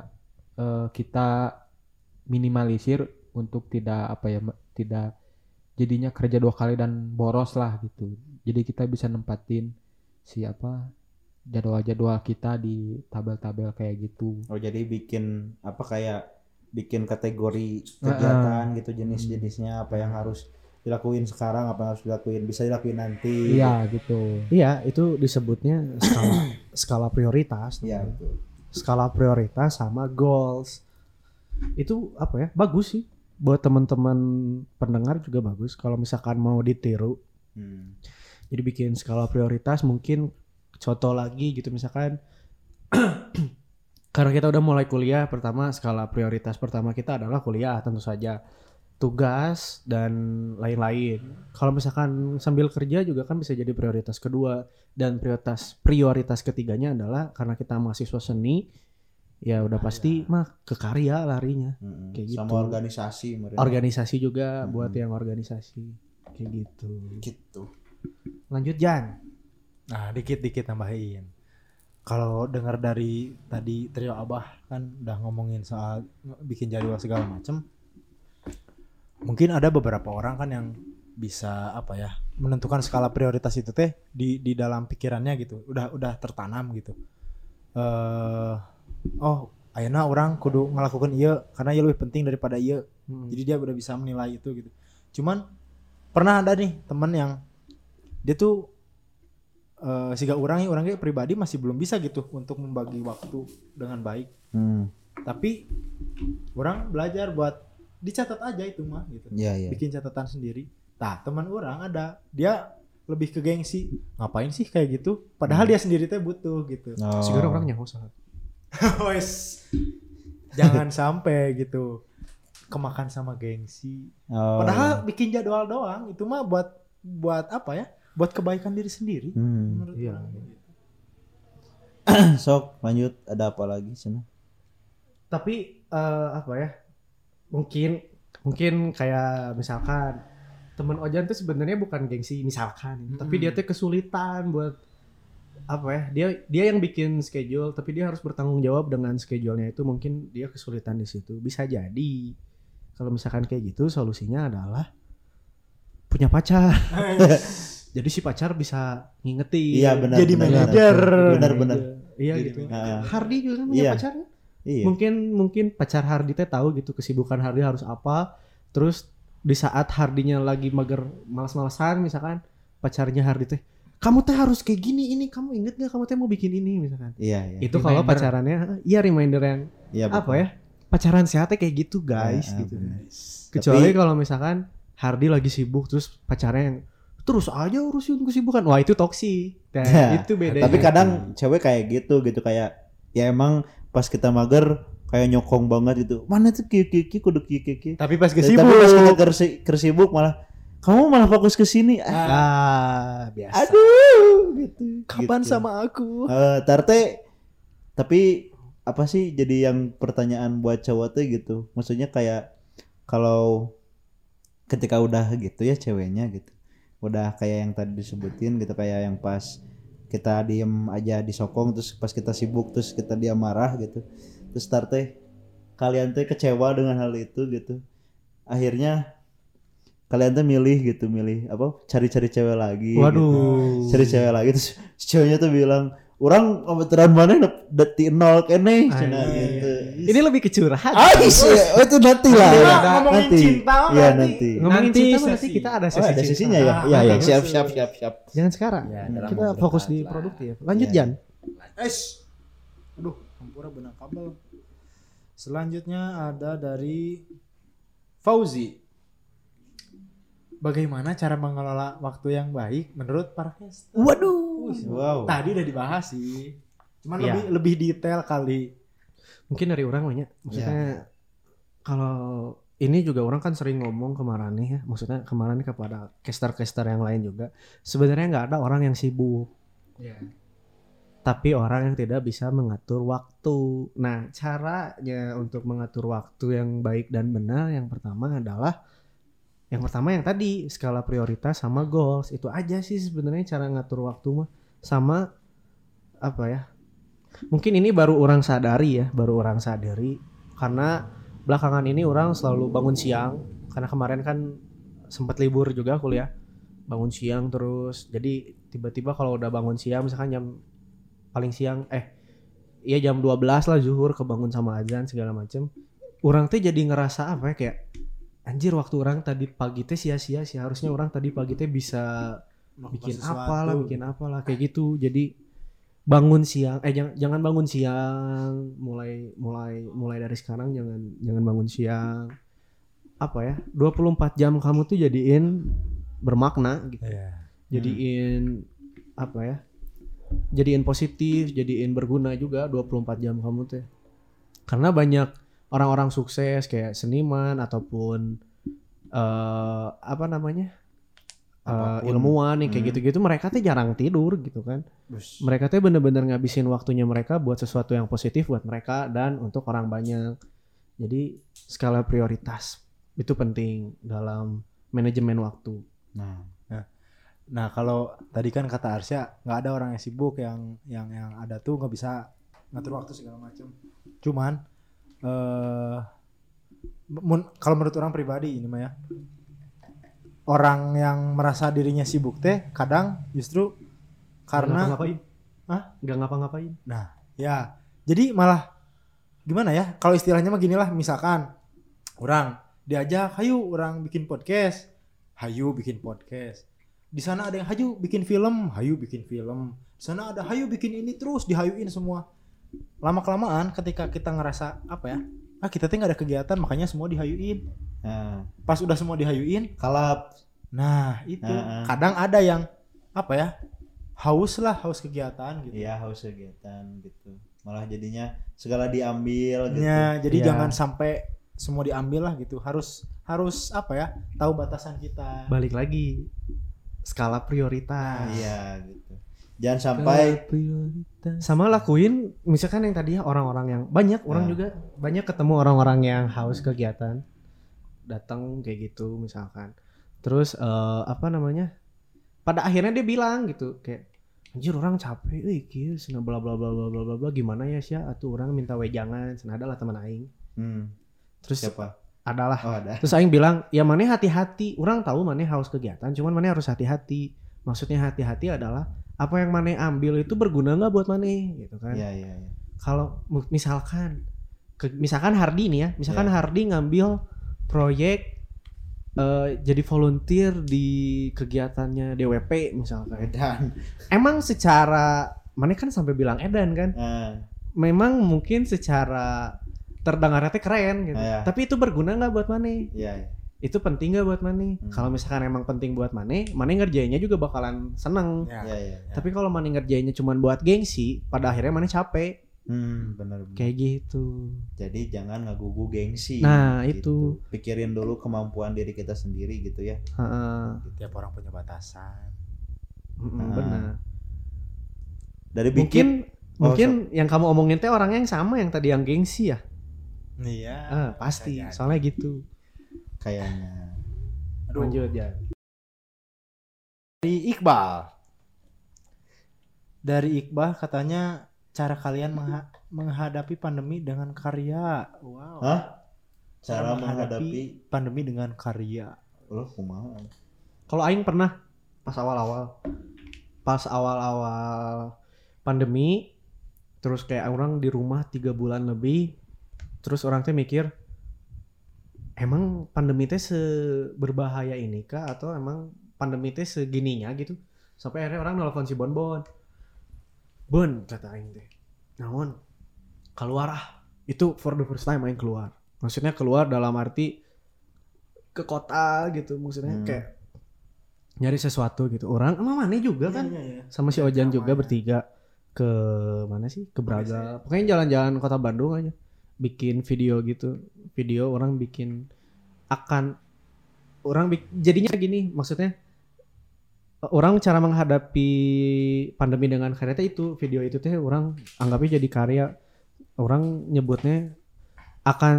eh, kita minimalisir untuk tidak apa ya tidak jadinya kerja dua kali dan boros lah gitu. Jadi kita bisa nempatin siapa jadwal-jadwal kita di tabel-tabel kayak gitu. Oh jadi bikin apa kayak bikin kategori kegiatan gitu jenis-jenisnya apa yang harus dilakuin sekarang apa yang harus dilakuin bisa dilakuin nanti. Iya gitu. iya itu disebutnya skala skala prioritas Iya betul. skala prioritas sama goals itu apa ya bagus sih buat teman-teman pendengar juga bagus kalau misalkan mau ditiru Hmm. jadi bikin skala prioritas mungkin contoh lagi gitu misalkan karena kita udah mulai kuliah pertama skala prioritas pertama kita adalah kuliah tentu saja tugas dan lain-lain kalau misalkan sambil kerja juga kan bisa jadi prioritas kedua dan prioritas prioritas ketiganya adalah karena kita mahasiswa seni ya udah pasti mah ke karya larinya Hmm. Kayak Sama gitu. organisasi mereka. organisasi juga Hmm. buat yang organisasi kayak gitu gitu. lanjut Jan Nah, dikit-dikit tambahin. Kalau dengar dari tadi trio Abah kan udah ngomongin soal bikin jadwal segala macem. Mungkin ada beberapa orang kan yang bisa apa ya menentukan skala prioritas itu teh di di dalam pikirannya gitu. Udah udah tertanam gitu. eh oh ayeuna orang kudu ngelakukan iya karena iya lebih penting daripada iya Hmm. jadi dia udah bisa menilai itu gitu cuman pernah ada nih teman yang dia tuh eh siga orang ya orangnya pribadi masih belum bisa gitu untuk membagi waktu dengan baik Hmm. tapi orang belajar buat dicatat aja itu mah gitu Iya, iya. bikin catatan sendiri nah teman orang ada dia lebih ke gengsi ngapain sih kayak gitu padahal dia sendiri teh butuh gitu Oh. Sigara orang nyaho saha. Wes. jangan sampai gitu kemakan sama gengsi Oh. padahal bikin jadwal doang itu mah buat buat apa ya buat kebaikan diri sendiri Hmm. menurut Iya. gitu. Sok lanjut ada apa lagi sana? tapi eh, apa ya mungkin mungkin kayak misalkan teman Ojan tuh sebenarnya bukan gengsi misalkan tapi dia tuh kesulitan buat apa ya dia dia yang bikin schedule tapi dia harus bertanggung jawab dengan schedule-nya itu mungkin dia kesulitan di situ bisa jadi kalau misalkan kayak gitu solusinya adalah punya pacar jadi si pacar bisa ngingetin Iya benar. Jadi benar, manajer. Benar benar. iya gitu Heeh. Hardy juga kan punya Iya. pacar Iya. mungkin mungkin pacar Hardy teh tahu gitu kesibukan Hardy harus apa. Terus di saat Hardinya lagi mager malas-malasan misalkan pacarnya Hardy teh kamu teh harus kayak gini ini kamu inget gak kamu teh mau bikin ini? misalkan. Iya, iya. itu kalau pacarannya iya reminder yang Iya, apa betul. ya pacaran sehatnya kayak gitu guys Ah, gitu. benar. kecuali Tapi- kalau misalkan Hardy lagi sibuk terus pacarnya yang terus aja urusin kesibukan. Wah itu toksi. Nah, Ya, itu beda Tapi kadang cewek kayak gitu gitu. Kayak ya emang pas kita mager kayak nyokong banget gitu. Mana tuh kiki kiki kudu kiki kiki. tapi pas Tapi kesibuk pas kita kersi, kersibuk malah kamu malah fokus ke sini. Ah, ah biasa aduh gitu. kapan gitu. sama aku Eh, tarte tapi apa sih jadi yang pertanyaan buat cowok tuh gitu maksudnya kayak kalau ketika udah gitu ya ceweknya gitu udah kayak yang tadi disebutin gitu kayak yang pas kita diem aja disokong terus pas kita sibuk terus kita dia marah gitu. Terus tarte kalian tuh kecewa dengan hal itu gitu. Akhirnya kalian tuh milih gitu milih apa cari-cari cewek lagi gitu. Waduh cari cewek lagi terus ceweknya tuh bilang orang kebetulan mana dati nol kene cina Anjing. gitu ini lebih kecurahan ah iya, oh, itu nanti lah nanti ngomongin cinta mah iya nanti. nanti ngomongin Nanti cinta berarti kita ada oh sesi ada cinta. sesinya ya Ah, iya iya siap siap siap siap jangan sekarang Ya, kita fokus di produktif lanjut Iya. Jan Es. Aduh, hampura benang kabel. Selanjutnya ada dari Fauzi. Bagaimana cara mengelola waktu yang baik menurut para caster? Waduh wow Tadi udah dibahas sih. Cuman Iya. lebih lebih detail kali. mungkin dari orang banyak maksudnya kalau ini juga orang kan sering ngomong kemarin nih ya maksudnya kemarin kepada caster-caster yang lain juga sebenarnya nggak ada orang yang sibuk tapi orang yang tidak bisa mengatur waktu. Nah, caranya untuk mengatur waktu yang baik dan benar yang pertama adalah yang pertama yang tadi skala prioritas sama goals. Itu aja sih sebenarnya cara ngatur waktu mah sama apa ya? Mungkin ini baru orang sadari ya, baru orang sadari karena belakangan ini orang selalu bangun siang karena kemarin kan sempat libur juga kuliah. Bangun siang terus. Jadi tiba-tiba kalau udah bangun siang misalkan jam paling siang eh iya jam 12 lah zuhur kebangun sama azan segala macem orang teh jadi ngerasa apa ya kayak anjir waktu orang tadi pagi teh sia-sia sih harusnya orang tadi pagi teh bisa bikin apa lah bikin apa lah kayak gitu. Jadi bangun siang eh jangan jangan bangun siang. Mulai mulai mulai dari sekarang jangan jangan bangun siang. Apa ya 24 jam kamu tuh jadiin bermakna gitu. Iya. jadiin apa ya jadiin positif jadiin berguna juga 24 jam kamu teh karena banyak orang-orang sukses kayak seniman ataupun eh apa namanya Apa pun. ilmuwan yang kayak Hmm. gitu-gitu mereka tuh jarang tidur gitu kan mereka tuh bener-bener ngabisin waktunya mereka buat sesuatu yang positif buat mereka dan untuk orang banyak jadi skala prioritas itu penting dalam manajemen waktu nah Nah kalau tadi kan kata Arsya nggak ada orang yang sibuk yang yang yang ada tuh nggak bisa ngatur waktu segala macam. Cuman eh mun- kalau menurut orang pribadi ini mah ya orang yang merasa dirinya sibuk teh kadang justru karena ngapain Hah? nggak ngapa-ngapain nah ya jadi malah gimana ya? Kalau istilahnya mah gini lah, misalkan orang diajak, "Hayu, orang bikin podcast." Hayu bikin podcast. Di sana ada yang hayu bikin film, hayu bikin film. Di sana ada hayu bikin ini terus dihayuin semua. Lama kelamaan ketika kita ngerasa apa ya? Ah, kita tuh nggak ada kegiatan, makanya semua dihayuin. Nah, Pas udah semua dihayuin, kalap. nah itu Heeh. kadang ada yang apa ya? Haus lah, haus kegiatan gitu. Iya, haus kegiatan gitu. Malah jadinya segala diambil gitu. Ya, jadi Iya. jangan sampai semua diambil lah gitu. Harus harus apa ya? Tahu batasan kita. balik lagi skala prioritas Iya gitu. Jangan sampai sama lakuin misalkan yang tadi ya orang-orang yang banyak orang Nah. juga banyak ketemu orang-orang yang haus kegiatan datang kayak gitu misalkan terus eh, apa namanya pada akhirnya dia bilang gitu kayak anjir orang capek euy kieu cenah bla bla bla bla bla bla bla gimana ya sia atuh orang minta wejangan cenah adalah teman aing hmm, terus siapa? adalah Oh, ada. Terus Aing bilang, ya mana hati-hati. Orang tahu mana haus kegiatan, cuman mana harus hati-hati. Maksudnya hati-hati adalah apa yang mana ambil itu berguna nggak buat mana, gitu kan? Iya, iya, iya. Kalau misalkan, ke- misalkan Hardi nih ya, misalkan Iya. Hardi ngambil proyek eh, jadi volunteer di kegiatannya DWP misalkan. Dan Emang secara mana kan sampai bilang edan kan? nah, Memang mungkin secara terdengarnya teh keren gitu. Iya. Tapi itu berguna nggak buat mana? iya, iya. Itu penting gak buat Mane? Hmm. Kalau misalkan emang penting buat Mane, Mane ngerjainnya juga bakalan seneng. Ya. Iya, iya. Tapi kalau Mane ngerjainnya cuma buat gengsi, pada akhirnya Mane capek. Hmm, benar benar. Kayak gitu. Jadi jangan ngagugu gengsi. Nah, gitu. Pikirin dulu kemampuan diri kita sendiri gitu ya. Heeh. Tiap orang punya batasan. Mm-mm, Nah. benar. Dari Mungkin bikin Oh, mungkin yang kamu omongin teh orangnya yang sama yang tadi yang gengsi ya? Iya. Ah, pasti. Soalnya gitu. Kayaknya. Aduh. Lanjut ya. Dari Iqbal. Dari Iqbal katanya cara kalian mengha- menghadapi pandemi dengan karya. Wow. Hah? Cara Cara menghadapi pandemi dengan karya. lo kumaha? Kalau Aing pernah pas awal-awal, pas awal-awal pandemi, terus kayak orang di rumah tiga bulan lebih, terus orang teh mikir, emang pandemi teh seberbahaya ini kah atau emang pandemi teh segininya gitu? Sampai akhirnya orang nelfon si Bon Bon, Bon kata Aing teh, naon keluar ah, itu for the first time Aing keluar, maksudnya keluar dalam arti ke kota gitu, maksudnya Hmm. kayak nyari sesuatu gitu. Orang emang mana juga kan Iya, sama si Ojan juga Namanya. bertiga ke mana sih? Ke Braga. Pokoknya jalan-jalan kota Bandung aja. Bikin video gitu. Video orang bikin akan orang bik- jadinya gini maksudnya orang cara menghadapi pandemi dengan karya itu video itu teh orang anggapnya jadi karya orang nyebutnya akan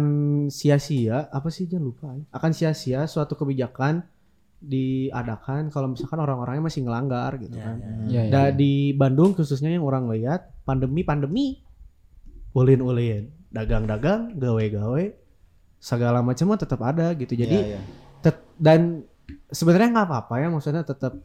sia-sia apa sih jangan lupa ya. akan sia-sia suatu kebijakan diadakan kalau misalkan orang-orangnya masih ngelanggar gitu Iya, kan iya. Iya, iya. Da, di Bandung khususnya yang orang lihat pandemi pandemi ulin ulin dagang-dagang gawe-gawe segala macam tetap ada gitu jadi Iya, iya. tet- dan sebenarnya nggak apa-apa ya maksudnya tetap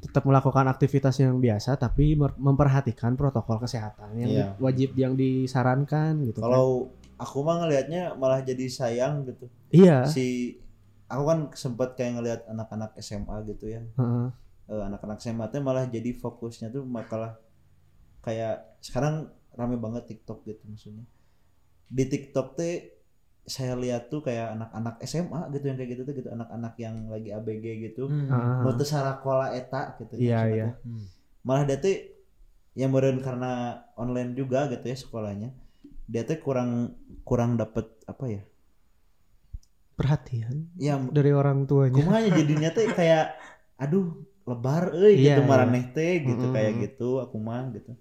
tetap melakukan aktivitas yang biasa tapi memperhatikan protokol kesehatan yang di- wajib yang disarankan gitu kan. Kalau aku mah ngelihatnya malah jadi sayang gitu. iya Si aku kan sempat kayak ngelihat anak-anak SMA gitu ya. heeh. Eh, anak-anak SMA teh malah jadi fokusnya tuh makalah kayak sekarang rame banget TikTok gitu maksudnya. Di TikTok teh saya lihat tuh kayak anak-anak SMA gitu yang kayak gitu tuh gitu anak-anak yang lagi ABG gitu. Hmm. Heeh. Mau sarakola eta gitu. Iya, maksudnya iya. Hmm. Malah dia tuh yang meureun karena online juga gitu ya sekolahnya. Dia tuh kurang kurang dapet apa ya? perhatian Ya dari orang tuanya kumanya jadinya teh kayak aduh lebar euy Iya, gitu iya. maraneh teh gitu Mm-mm. kayak gitu aku mah gitu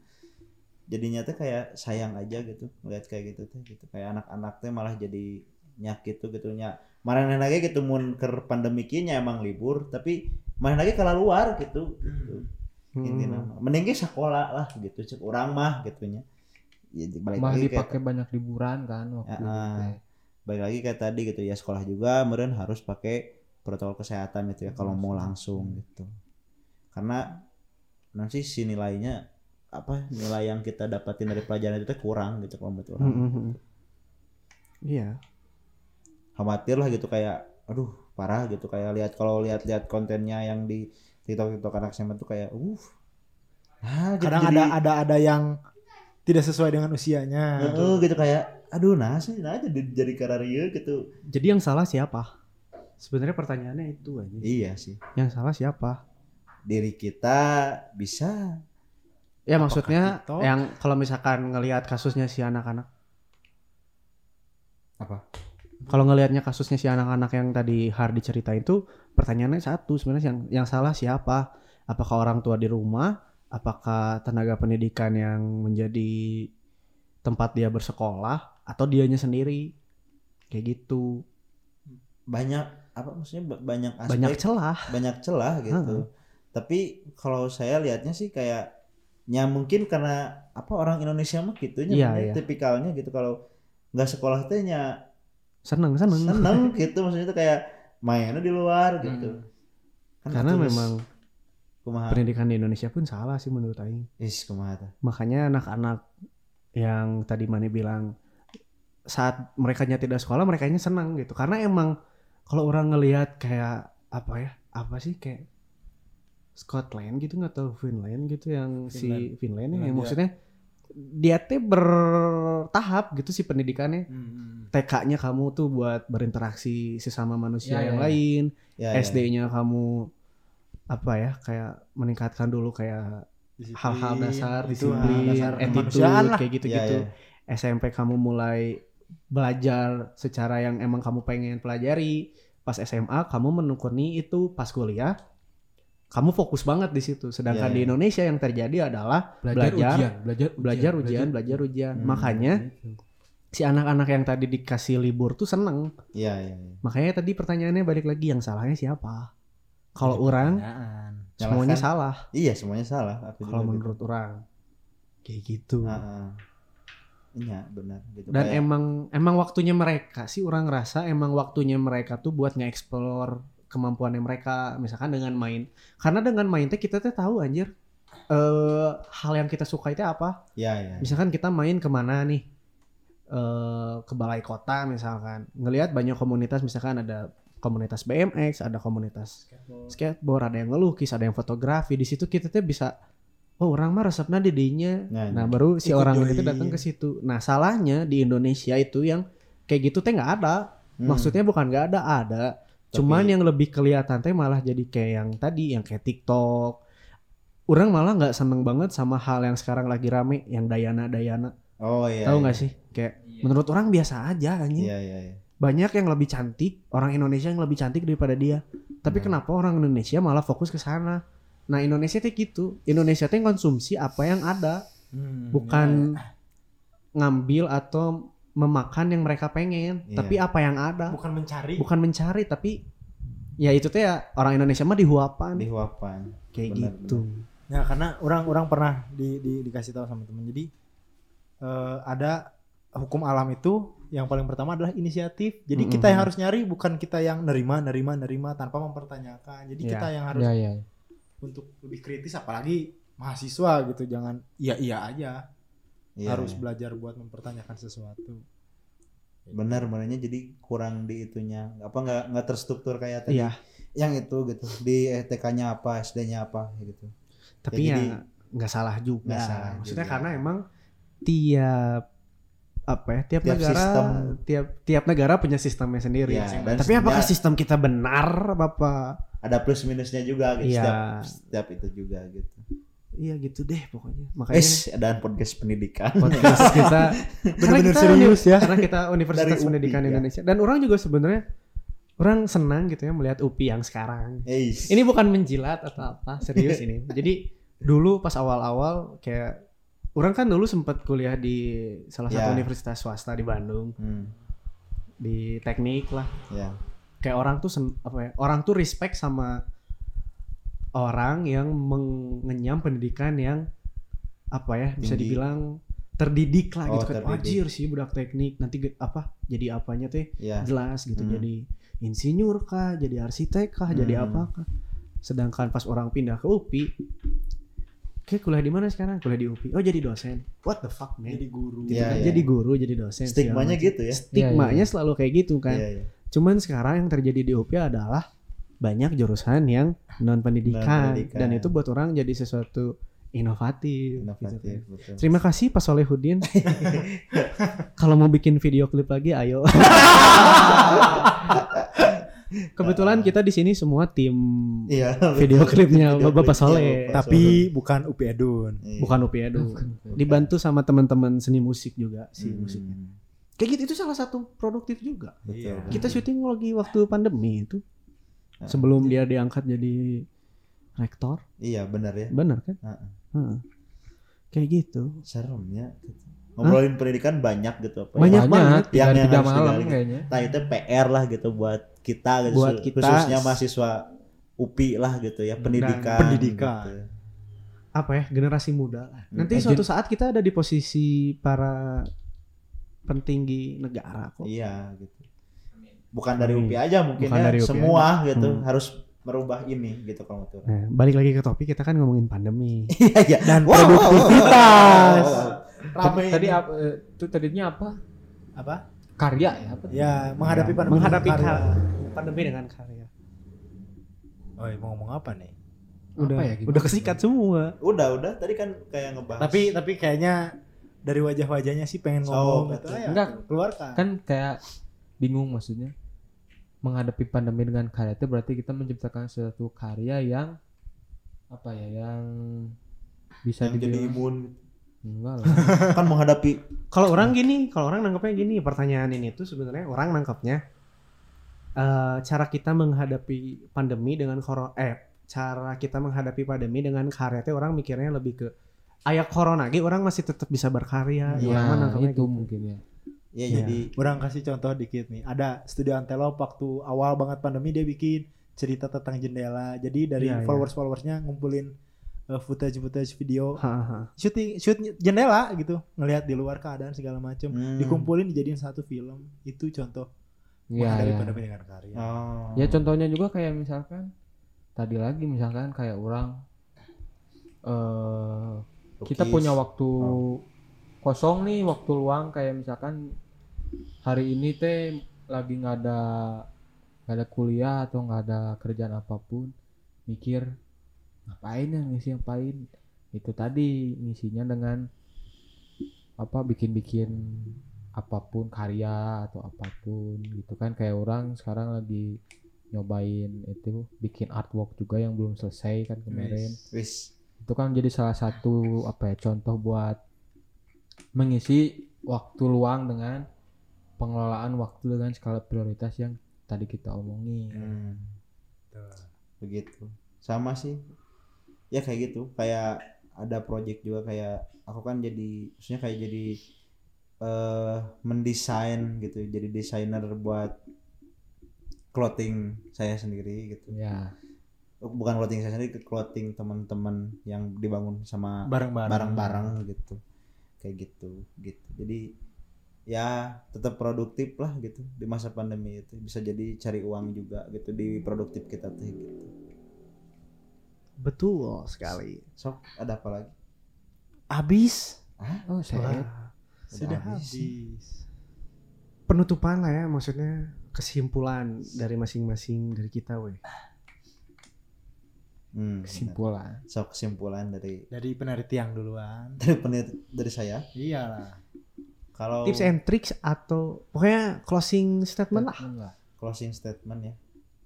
jadinya teh kayak sayang aja gitu ngeliat kayak gitu teh gitu. Kayak anak-anak teh malah jadi nyakit tuh gitu. Nya maraneh lagi gitu mun ker pandemi kieu nya emang libur tapi maraneh lagi kalau luar gitu gitu. Hmm. intinya mah. mending ge sakola lah gitu cek urang mah gitunya ya balik Malah lagi kayak dipakai banyak liburan kan waktu Ya, itu balik lagi kayak tadi gitu ya sekolah juga meren harus pakai protokol kesehatan gitu ya kalau mau langsung gitu. Karena nanti si nilainya apa nilai yang kita dapatin dari pelajaran itu kurang gitu kalau menurut orang Hmm, hmm, hmm. Iya. khawatir lah gitu kayak aduh parah gitu kayak lihat kalau lihat-lihat kontennya yang di TikTok TikTok anak SMA tuh kayak uh nah gitu Kadang jadi- ada ada ada yang tidak sesuai dengan usianya. Heeh, gitu kayak aduh nah sih nah jadi jadi kararia gitu Jadi yang salah siapa? Sebenarnya pertanyaannya itu aja. iya sih Yang salah siapa? diri kita bisa Ya Apakah maksudnya TikTok? yang kalau misalkan ngelihat kasusnya si anak-anak. Apa? Kalau ngelihatnya kasusnya si anak-anak yang tadi Hardi ceritain itu pertanyaannya satu sebenarnya yang yang salah siapa? Apakah orang tua di rumah? Apakah tenaga pendidikan yang menjadi tempat dia bersekolah atau dianya sendiri? Kayak gitu. banyak apa maksudnya ba- banyak aspek Banyak celah. banyak celah gitu. Tapi kalau saya lihatnya sih kayak ya mungkin karena apa orang Indonesia mah gitu nya makanya iya. tipikalnya gitu kalau nggak sekolah teh nya Seneng seneng. seneng gitu maksudnya tuh kayak mainnya di luar gitu. Kan Karena terus memang kumaha pendidikan di Indonesia pun salah sih menurut Aing. is kumaha. Makanya anak-anak yang tadi Mane bilang saat mereka tidak sekolah mereka senang gitu karena emang kalau orang ngelihat kayak apa ya apa sih kayak Scotland gitu nggak tahu Finland gitu yang si Finland ya, yang Finlandia. maksudnya dia teh bertahap gitu sih pendidikannya Hmm. TK-nya kamu tuh buat berinteraksi sesama manusia Ya, yang ya, ya. lain Ya, ya. SD-nya kamu apa ya kayak meningkatkan dulu kayak hal-hal dasar itu, disiplin dasar attitude kayak Ya, gitu-gitu ya. SMP kamu mulai belajar secara yang emang kamu pengen pelajari pas SMA kamu menekuni itu pas kuliah kamu fokus banget di situ sedangkan Iya, di iya. Indonesia yang terjadi adalah Belajar, Belajar, ujian, belajar belajar ujian belajar ujian Hmm, makanya Gitu. si anak-anak yang tadi dikasih libur tuh seneng Iya, iya, iya. makanya tadi pertanyaannya balik lagi yang salahnya siapa kalau orang semuanya Nyalakan. salah Iya, semuanya salah. Kalau gitu. menurut orang kayak gitu Heeh. Iya, benar gitu. dan Kayak- emang emang waktunya mereka sih orang rasa emang waktunya mereka tuh buat nge-explore kemampuannya mereka misalkan dengan main karena dengan main teh kita teh tahu anjir eh hal yang kita suka itu apa Iya, iya. misalkan kita main ke mana nih eh ke balai kota misalkan ngelihat banyak komunitas misalkan ada komunitas BMX ada komunitas skateboard ada yang ngelukis ada yang fotografi di situ kita tuh bisa oh orang mah resepnya di dinya Nah, Nah baru si orang join. itu datang ke situ. Nah salahnya di Indonesia itu yang kayak gitu teh nggak ada. Hmm. Maksudnya bukan nggak ada, ada. Tapi- Cuman yang lebih kelihatan teh malah jadi kayak yang tadi, yang kayak TikTok. Orang malah nggak seneng banget sama hal yang sekarang lagi rame, yang Dayana Dayana. Oh iya. Tahu iya. nggak sih? Kayak menurut orang biasa aja anjing. Iya, iya, iya. Banyak yang lebih cantik, orang Indonesia yang lebih cantik daripada dia. Tapi Nah. kenapa orang Indonesia malah fokus ke sana? Nah Indonesia teh gitu. Indonesia teh konsumsi apa yang ada Hmm, bukan ngambil atau memakan yang mereka pengen, Iya. tapi apa yang ya. ada, bukan mencari. bukan mencari tapi ya itu teh ya orang Indonesia mah dihuapan Di Huapan. kayak benar, gitu. Ya karena orang-orang pernah di, di- dikasih tahu sama temen. Jadi eh, ada hukum alam itu yang paling pertama adalah inisiatif. Jadi Mm-mm. kita yang harus nyari bukan kita yang nerima, nerima, nerima tanpa mempertanyakan. Jadi Ya. kita yang harus Ya, ya. untuk lebih kritis apalagi mahasiswa gitu. Jangan iya iya aja. Iya, harus iya. belajar buat mempertanyakan sesuatu. benar benernya jadi kurang di itunya apa nggak nggak terstruktur kayak tadi Iya, yang itu gitu di TK-nya apa SD-nya apa gitu tapi Ya, ya jadi- nggak salah juga. Nggak salah Maksudnya juga. karena emang tiap apa ya tiap, Tiap negara sistem. tiap tiap negara punya sistemnya sendiri. Ya, dan tapi apakah sistem kita benar apa ada plus minusnya juga gitu Iya. setiap setiap itu juga gitu Iya gitu deh pokoknya. Makanya es ada podcast pendidikan. Podcast kita Bener-bener kita serius ya. karena kita Universitas Dari UPI, Pendidikan ya. Indonesia. Dan orang juga sebenarnya orang senang gitu ya melihat UPI yang sekarang. Eis. ini bukan menjilat atau apa serius ini. Jadi dulu pas awal-awal kayak orang kan dulu sempat kuliah di salah satu universitas swasta di Bandung. Hmm, di teknik lah. Ya. Kayak orang tuh sen- apa ya orang tuh respect sama orang yang mengenyam pendidikan yang apa ya bisa Tinggi. dibilang terdidik lah Oh, gitu kan wajir sih budak teknik nanti apa jadi apanya teh ya jelas gitu Hmm. jadi insinyur kah jadi arsitek kah jadi Hmm. apa kah sedangkan pas orang pindah ke UPI Oke, kuliah di mana sekarang? Kuliah di UPI. Oh, jadi dosen. What the fuck, man? Jadi guru. Gitu kan. Jadi guru, jadi dosen. Stigmanya gitu ya. Stigmanya Iya, iya. selalu kayak gitu kan. Iya, iya. Cuman sekarang yang terjadi di UPI adalah banyak jurusan yang non pendidikan dan itu buat orang jadi sesuatu inovatif. gitu Inovatif, betul. Terima kasih Pak Solehudin. Kalau mau bikin video klip lagi, ayo. Kebetulan kita di sini semua tim Iya. video betul. klipnya Video Bapak Soleh. Tapi Soleh. bukan UPI Edun. Iya. bukan UPI aduh. Dibantu sama teman-teman seni musik juga sih Hmm, musiknya. Kayak gitu itu salah satu produktif juga. Betul. Iya. Kita syuting lagi waktu pandemi itu. Sebelum dia diangkat jadi rektor, Iya, benar ya. benar kan? Heeh. Heeh. Kayak gitu. Seremnya gitu. Ngobrolin pendidikan banyak gitu apa ya. Banyak banyak, banget yang- yang harus malam digali. kayaknya. Nah itu PR lah gitu buat kita gitu, Buat kita. khususnya mahasiswa UPI lah gitu ya pendidikan. pendidikan. gitu. Apa ya? Generasi muda. lah. Nanti Hmm. suatu saat kita ada di posisi para pentinggi negara kok. Iya gitu. Bukan dari Amin. UPI aja mungkin Bukan ya dari UPI semua gitu Hmm. harus merubah ini gitu kalau menurut. Nah, balik lagi ke topik kita kan ngomongin pandemi. Iya iya. Dan Wow, wow, wow, produktivitas. wow, wow. Rame Tadi apa eh, itu tadinya apa? Apa? Karya ya apa? Ya, menghadapi pandemi. Menghadapi karya. ka- pandemi dengan karya. Oh, mau ngomong apa nih? Udah, Apa ya, gimana? udah kesikat semua. Udah udah tadi kan kayak ngebahas. Tapi tapi kayaknya dari wajah-wajahnya sih pengen Oh, ngomong gitu. betul. Ayo, Enggak. keluarkan. Kan kayak bingung maksudnya. Menghadapi pandemi dengan karya itu berarti kita menciptakan suatu karya yang apa ya yang bisa yang jadi imun enggak lah. kan menghadapi Kalau orang gini, kalau orang nangkepnya gini, pertanyaan ini tuh sebenarnya orang nangkepnya eh cara kita menghadapi pandemi dengan corona eh cara kita menghadapi pandemi dengan karya teh orang mikirnya lebih ke ayah corona ge orang masih tetap bisa berkarya. ya Orang nangkepnya itu gitu. mungkin ya. Ya Iya. jadi Orang kasih contoh dikit nih. Ada studio Antelope waktu awal banget pandemi dia bikin cerita tentang jendela. Jadi dari Iya, iya. followers-followersnya ngumpulin uh, footage-footage video Ha, ha. syuting shoot jendela gitu, ngelihat di luar keadaan segala macam, Hmm. dikumpulin dijadiin satu film. Itu contoh Iya, menghadapi iya. pandemi dengan karya. oh. Ya contohnya juga kayak misalkan tadi lagi misalkan kayak orang eh kita punya waktu Oh. Kosong nih waktu luang kayak misalkan hari ini teh lagi nggak ada nggak ada kuliah atau nggak ada kerjaan apa pun mikir ngapain ya ngisi ngapain itu tadi ngisinya dengan apa bikin-bikin apa pun karya atau apa pun gitu kan. Kayak orang sekarang lagi nyobain itu bikin artwork juga yang belum selesai kan kemarin. Wis. Itu kan jadi salah satu apa ya contoh buat mengisi waktu luang dengan pengelolaan waktu dengan skala prioritas yang tadi kita omongin. Hmm. begitu. Sama sih. Ya kayak gitu. Kayak ada project juga kayak aku kan jadi maksudnya kayak jadi eh mendesain gitu. Jadi desainer buat clothing saya sendiri gitu. Ya. Bukan clothing saya sendiri clothing teman-teman yang dibangun sama Bareng-bareng. barang-barang gitu kayak gitu gitu jadi ya tetap produktif lah gitu di masa pandemi itu bisa jadi cari uang juga gitu di produktif kita tuh gitu Betul sekali. sok ada apa lagi Abis oh saya Sudah habis. habis. penutupan lah ya maksudnya kesimpulan dari masing-masing dari kita weh. Hmm, kesimpulan sok kesimpulan dari Dari penelitian duluan. dari peneliti dari saya Iyalah. kalau Tips and tricks atau pokoknya closing statement lah. Enggak. closing statement ya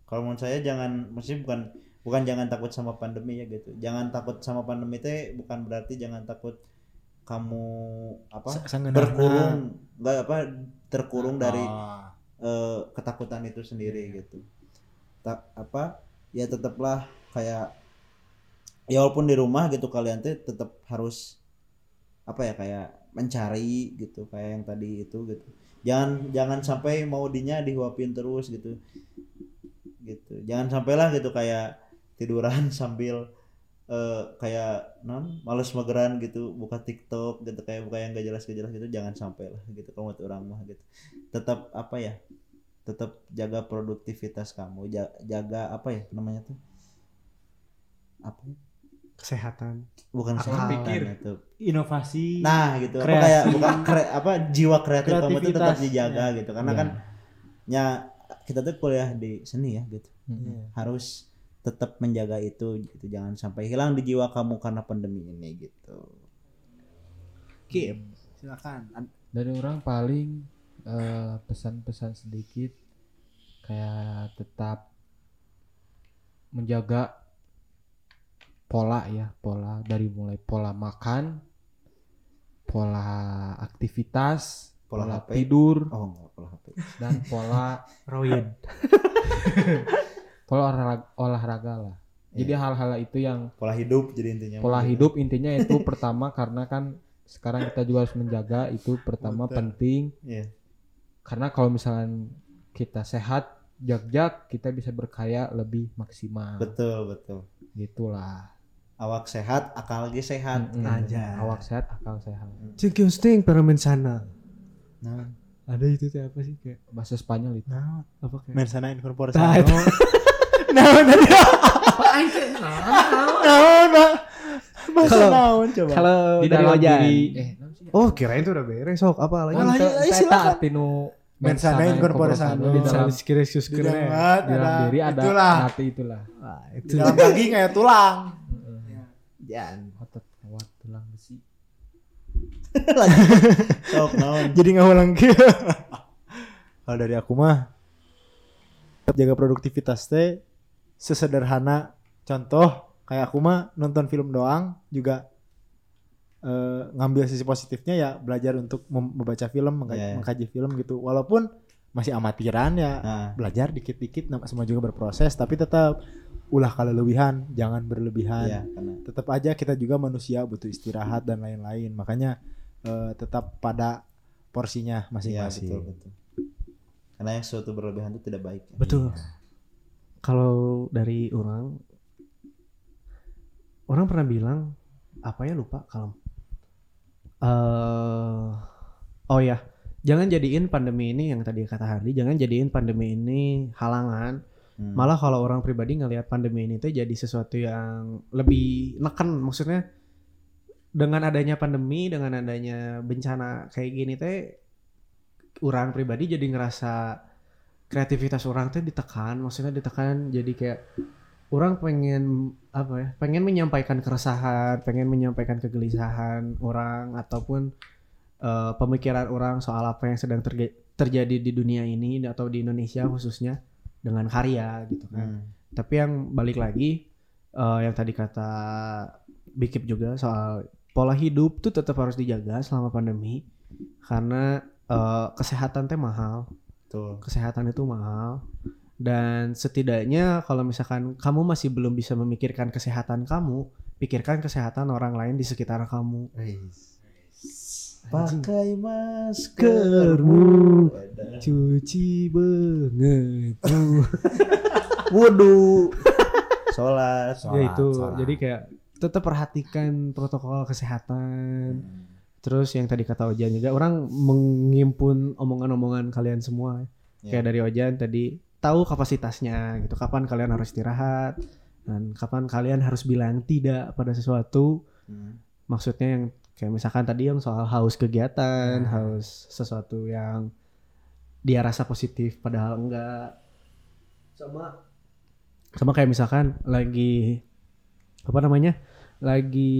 kalau menurut saya jangan maksudnya bukan bukan jangan takut sama pandemi ya gitu jangan takut sama pandemi teh bukan berarti jangan takut kamu apa Sa- sangeunana. berkurung nggak apa terkurung dari Oh. eh, ketakutan itu sendiri gitu tak apa ya tetaplah kayak ya walaupun di rumah gitu kalian tuh tetap harus apa ya kayak mencari gitu kayak yang tadi itu gitu. Jangan jangan sampai mau dinya dihuapin terus gitu. Gitu. Jangan sampailah gitu kayak tiduran sambil eh, kayak non males mageran gitu buka TikTok gitu kayak buka yang gak jelas gak jelas gitu jangan sampai lah gitu kalau menurut orang mah gitu. Tetap apa ya tetap jaga produktivitas kamu ja- jaga apa ya namanya tuh apa ya? kesehatan. bukan Akal kesehatan pikir. itu. Inovasi. Nah, gitu. Apa Kreasi. kayak bukan kre- apa jiwa kreatif kamu itu tetap dijaga gitu. Karena Iya. kan ya kita tuh kuliah di seni ya gitu. Iya. Harus tetap menjaga itu gitu. Jangan sampai hilang di jiwa kamu karena pandemi ini gitu. Kim, silakan. Ad- dari orang paling eh, pesan-pesan sedikit kayak tetap menjaga pola ya pola dari mulai pola makan pola aktivitas Pola pola, HP. tidur Oh, enggak pola HP. dan pola Royen. pola olahraga, olahraga lah jadi hal-hal itu yang Pola hidup jadi intinya. pola gitu. hidup intinya itu pertama karena kan sekarang kita juga harus menjaga itu pertama Betul. penting Iya. Karena kalau misalnya kita sehat jak-jak kita bisa berkarya lebih maksimal Betul, betul. gitulah Awak sehat, akal lagi sehat. Mm-mm. Aja. awak sehat akal sehat Cengkiu sting permen sana. Nah, Ada itu teh apa sih kayak bahasa Spanyol itu Nah, apa kayak mensana incorpore Nah, sano. itu. Naon tadi? Naon, Pak? Bahasa Kalau- naon coba? Kalau di dari diri eh? Oh, kirain itu udah beres sok apa lagi? Oh, Ente- ayo, silakan. arti nu Mensana mensana incorpore incorpore sano. sano. di dalam Di sekira. dalam, di dalam ada- diri ada itulah. arti itulah Wah, Di itu. dalam daging kayak tulang. Jan. otot kuat tulang besi sok naon. Jadi nggak ulang ke. Kalau dari aku mah tetap jaga produktivitas teh sesederhana contoh kayak aku mah nonton film doang juga eh, ngambil sisi positifnya ya belajar untuk mem- membaca film mengka- Iya. mengkaji film gitu walaupun masih amatiran ya Nah, belajar dikit-dikit semua juga berproses tapi tetap ulah kelebihan jangan berlebihan iya karena tetap aja kita juga manusia butuh istirahat dan lain-lain makanya eh, tetap pada porsinya iya masing-masing betul betul. Karena yang suatu berlebihan itu tidak baik. ya. Betul. Kalau dari orang orang pernah bilang apa ya lupa kalau eh oh ya jangan jadiin pandemi ini yang tadi kata Hardy jangan jadiin pandemi ini halangan. Hmm. malah kalau orang pribadi ngelihat pandemi ini tuh jadi sesuatu yang lebih neken. Maksudnya dengan adanya pandemi dengan adanya bencana kayak gini teh orang pribadi jadi ngerasa kreativitas orang tuh ditekan. Maksudnya ditekan jadi kayak orang pengen apa ya pengen menyampaikan keresahan pengen menyampaikan kegelisahan orang ataupun eh, pemikiran orang soal apa yang sedang terge- terjadi di dunia ini atau di Indonesia khususnya dengan karya gitu kan Hmm. tapi yang balik lagi eh, yang tadi kata Bikip juga soal pola hidup tuh tetap harus dijaga selama pandemi karena eh, kesehatan teh mahal Betul. kesehatan itu mahal dan setidaknya kalau misalkan kamu masih belum bisa memikirkan kesehatan kamu pikirkan kesehatan orang lain di sekitar kamu Pakai Maskermu. cuci banget Wudhu. Sholat. ya itu sholat. jadi kayak tetap perhatikan protokol kesehatan terus yang tadi kata Ojan juga orang mengimpun omongan-omongan kalian semua Ya. kayak dari Ojan tadi tahu kapasitasnya gitu. Kapan kalian harus istirahat dan kapan kalian harus bilang tidak pada sesuatu. Hmm. maksudnya yang kayak misalkan tadi yang soal haus kegiatan haus sesuatu yang dia rasa positif padahal enggak. Sama sama kayak misalkan lagi apa namanya lagi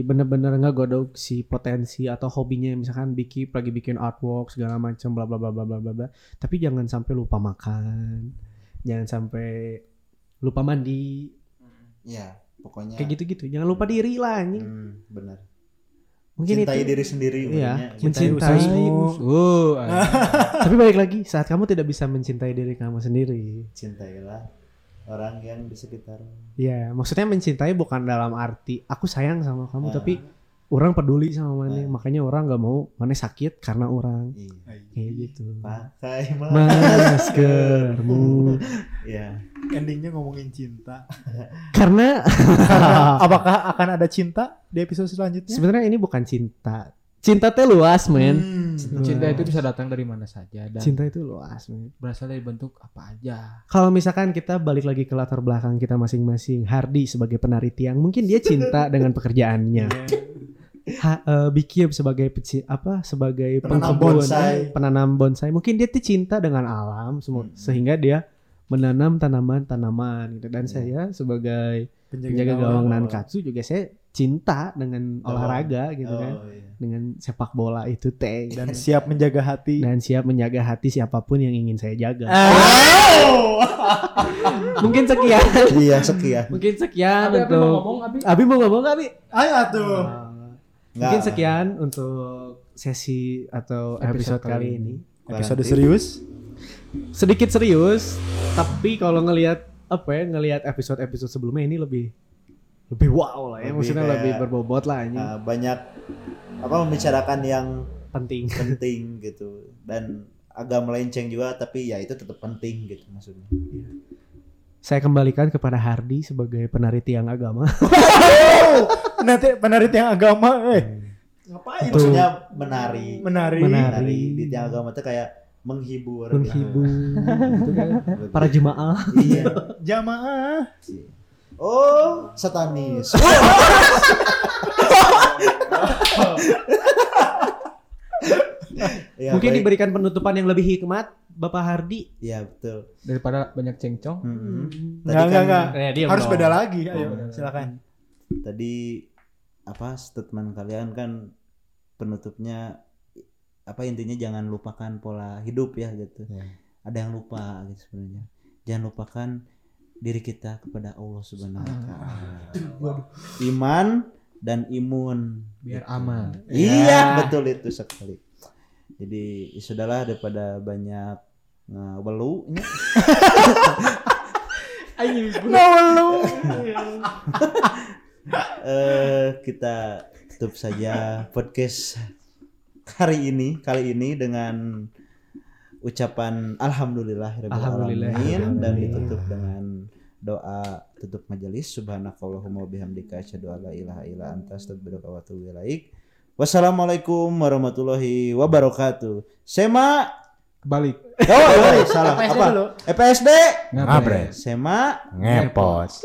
bener-bener nggak godok si potensi atau hobinya misalkan bikin lagi bikin artwork segala macam bla bla bla bla bla bla tapi jangan sampai lupa makan jangan sampai lupa mandi Ya, pokoknya. kayak gitu-gitu jangan lupa diri lah anjing Hmm, benar. mungkin Cintai itu diri sendiri. Iya, makanya. mencintai ususmu. Uh, tapi balik lagi saat kamu tidak bisa mencintai diri kamu sendiri. Cintailah orang yang di sekitar. Ya, maksudnya mencintai bukan dalam arti aku sayang sama kamu, Ah. tapi orang peduli sama mana. Ah. Makanya orang gak mau mana sakit karena orang Iya. kayak gitu. Pakai Maskermu. Ya. Endingnya ngomongin cinta. karena Apakah akan ada cinta di episode selanjutnya? sebenarnya ini bukan cinta. Cinta teh luas men. Cinta itu bisa datang dari mana saja dan cinta itu luas men. berasal dari bentuk apa aja. kalau misalkan kita balik lagi ke latar belakang kita masing-masing Hardi sebagai penari tiang mungkin dia cinta dengan pekerjaannya. Ha, eh, Bikiem sebagai peci, apa sebagai Penanam pengkebun. bonsai. penanam bonsai. Mungkin dia tuh cinta dengan alam semua sehingga dia menanam tanaman-tanaman gitu. Dan saya sebagai penjaga gawang nankatsu juga saya cinta dengan olahraga gitu kan Oh, iya. dengan sepak bola itu teh dan siap menjaga hati. dan siap menjaga hati siapa pun yang ingin saya jaga Oh. mungkin sekian Iya sekian. mungkin sekian Abi, Abi untuk mau ngomong, Abi? Abi mau ngomong Abi Ayo atuh. Nggak. mungkin sekian untuk sesi atau episode, Episode kali ini Episode serius. sedikit serius tapi kalau ngelihat apa ya ngelihat episode episode sebelumnya ini lebih lebih wow lah ya Lebih maksudnya kayak, lebih berbobot lah ini Nah, banyak apa membicarakan yang penting penting gitu dan agak melenceng juga tapi ya itu tetap penting gitu maksudnya. saya kembalikan kepada Hardi sebagai penari tiang agama Nanti penari yang agama, eh. Ngapain? Maksudnya menari. Menari. Menari. Di tiang agama itu kayak menghibur. menghibur gitu kan. Para jemaah Iya. Jamaah. Oh, satanis. Ya, mungkin baik. diberikan penutupan yang lebih hikmat Bapak Hardi Ya betul. Daripada banyak cengcong. Mm-mm. Tadi Enggak, enggak, kan enggak. Eh, diam Harus dong. beda lagi. Ayo, Oh, beda. silakan. tadi apa statement kalian kan penutupnya apa intinya jangan lupakan pola hidup ya gitu. Ya. Ada yang lupa gitu sebenarnya. Jangan lupakan diri kita kepada Allah Subhanahu wa taala. Iman dan imun. Biar aman. Iya, betul itu sekali. Jadi ya sudahlah daripada banyak ngewelu nya. eh kita tutup saja podcast hari ini kali ini dengan ucapan alhamdulillah Alhamdulillah. dan ditutup dengan doa tutup majelis subhanakallahumma wabihamdika asyhadu an la ilaha illa anta astaghfiruka wa atubu ilaik wassalamualaikum warahmatullahi wabarakatuh sema Balik. oh, oh salah EPSD apa dulu. EPSD Ngapres. sema Ngepos.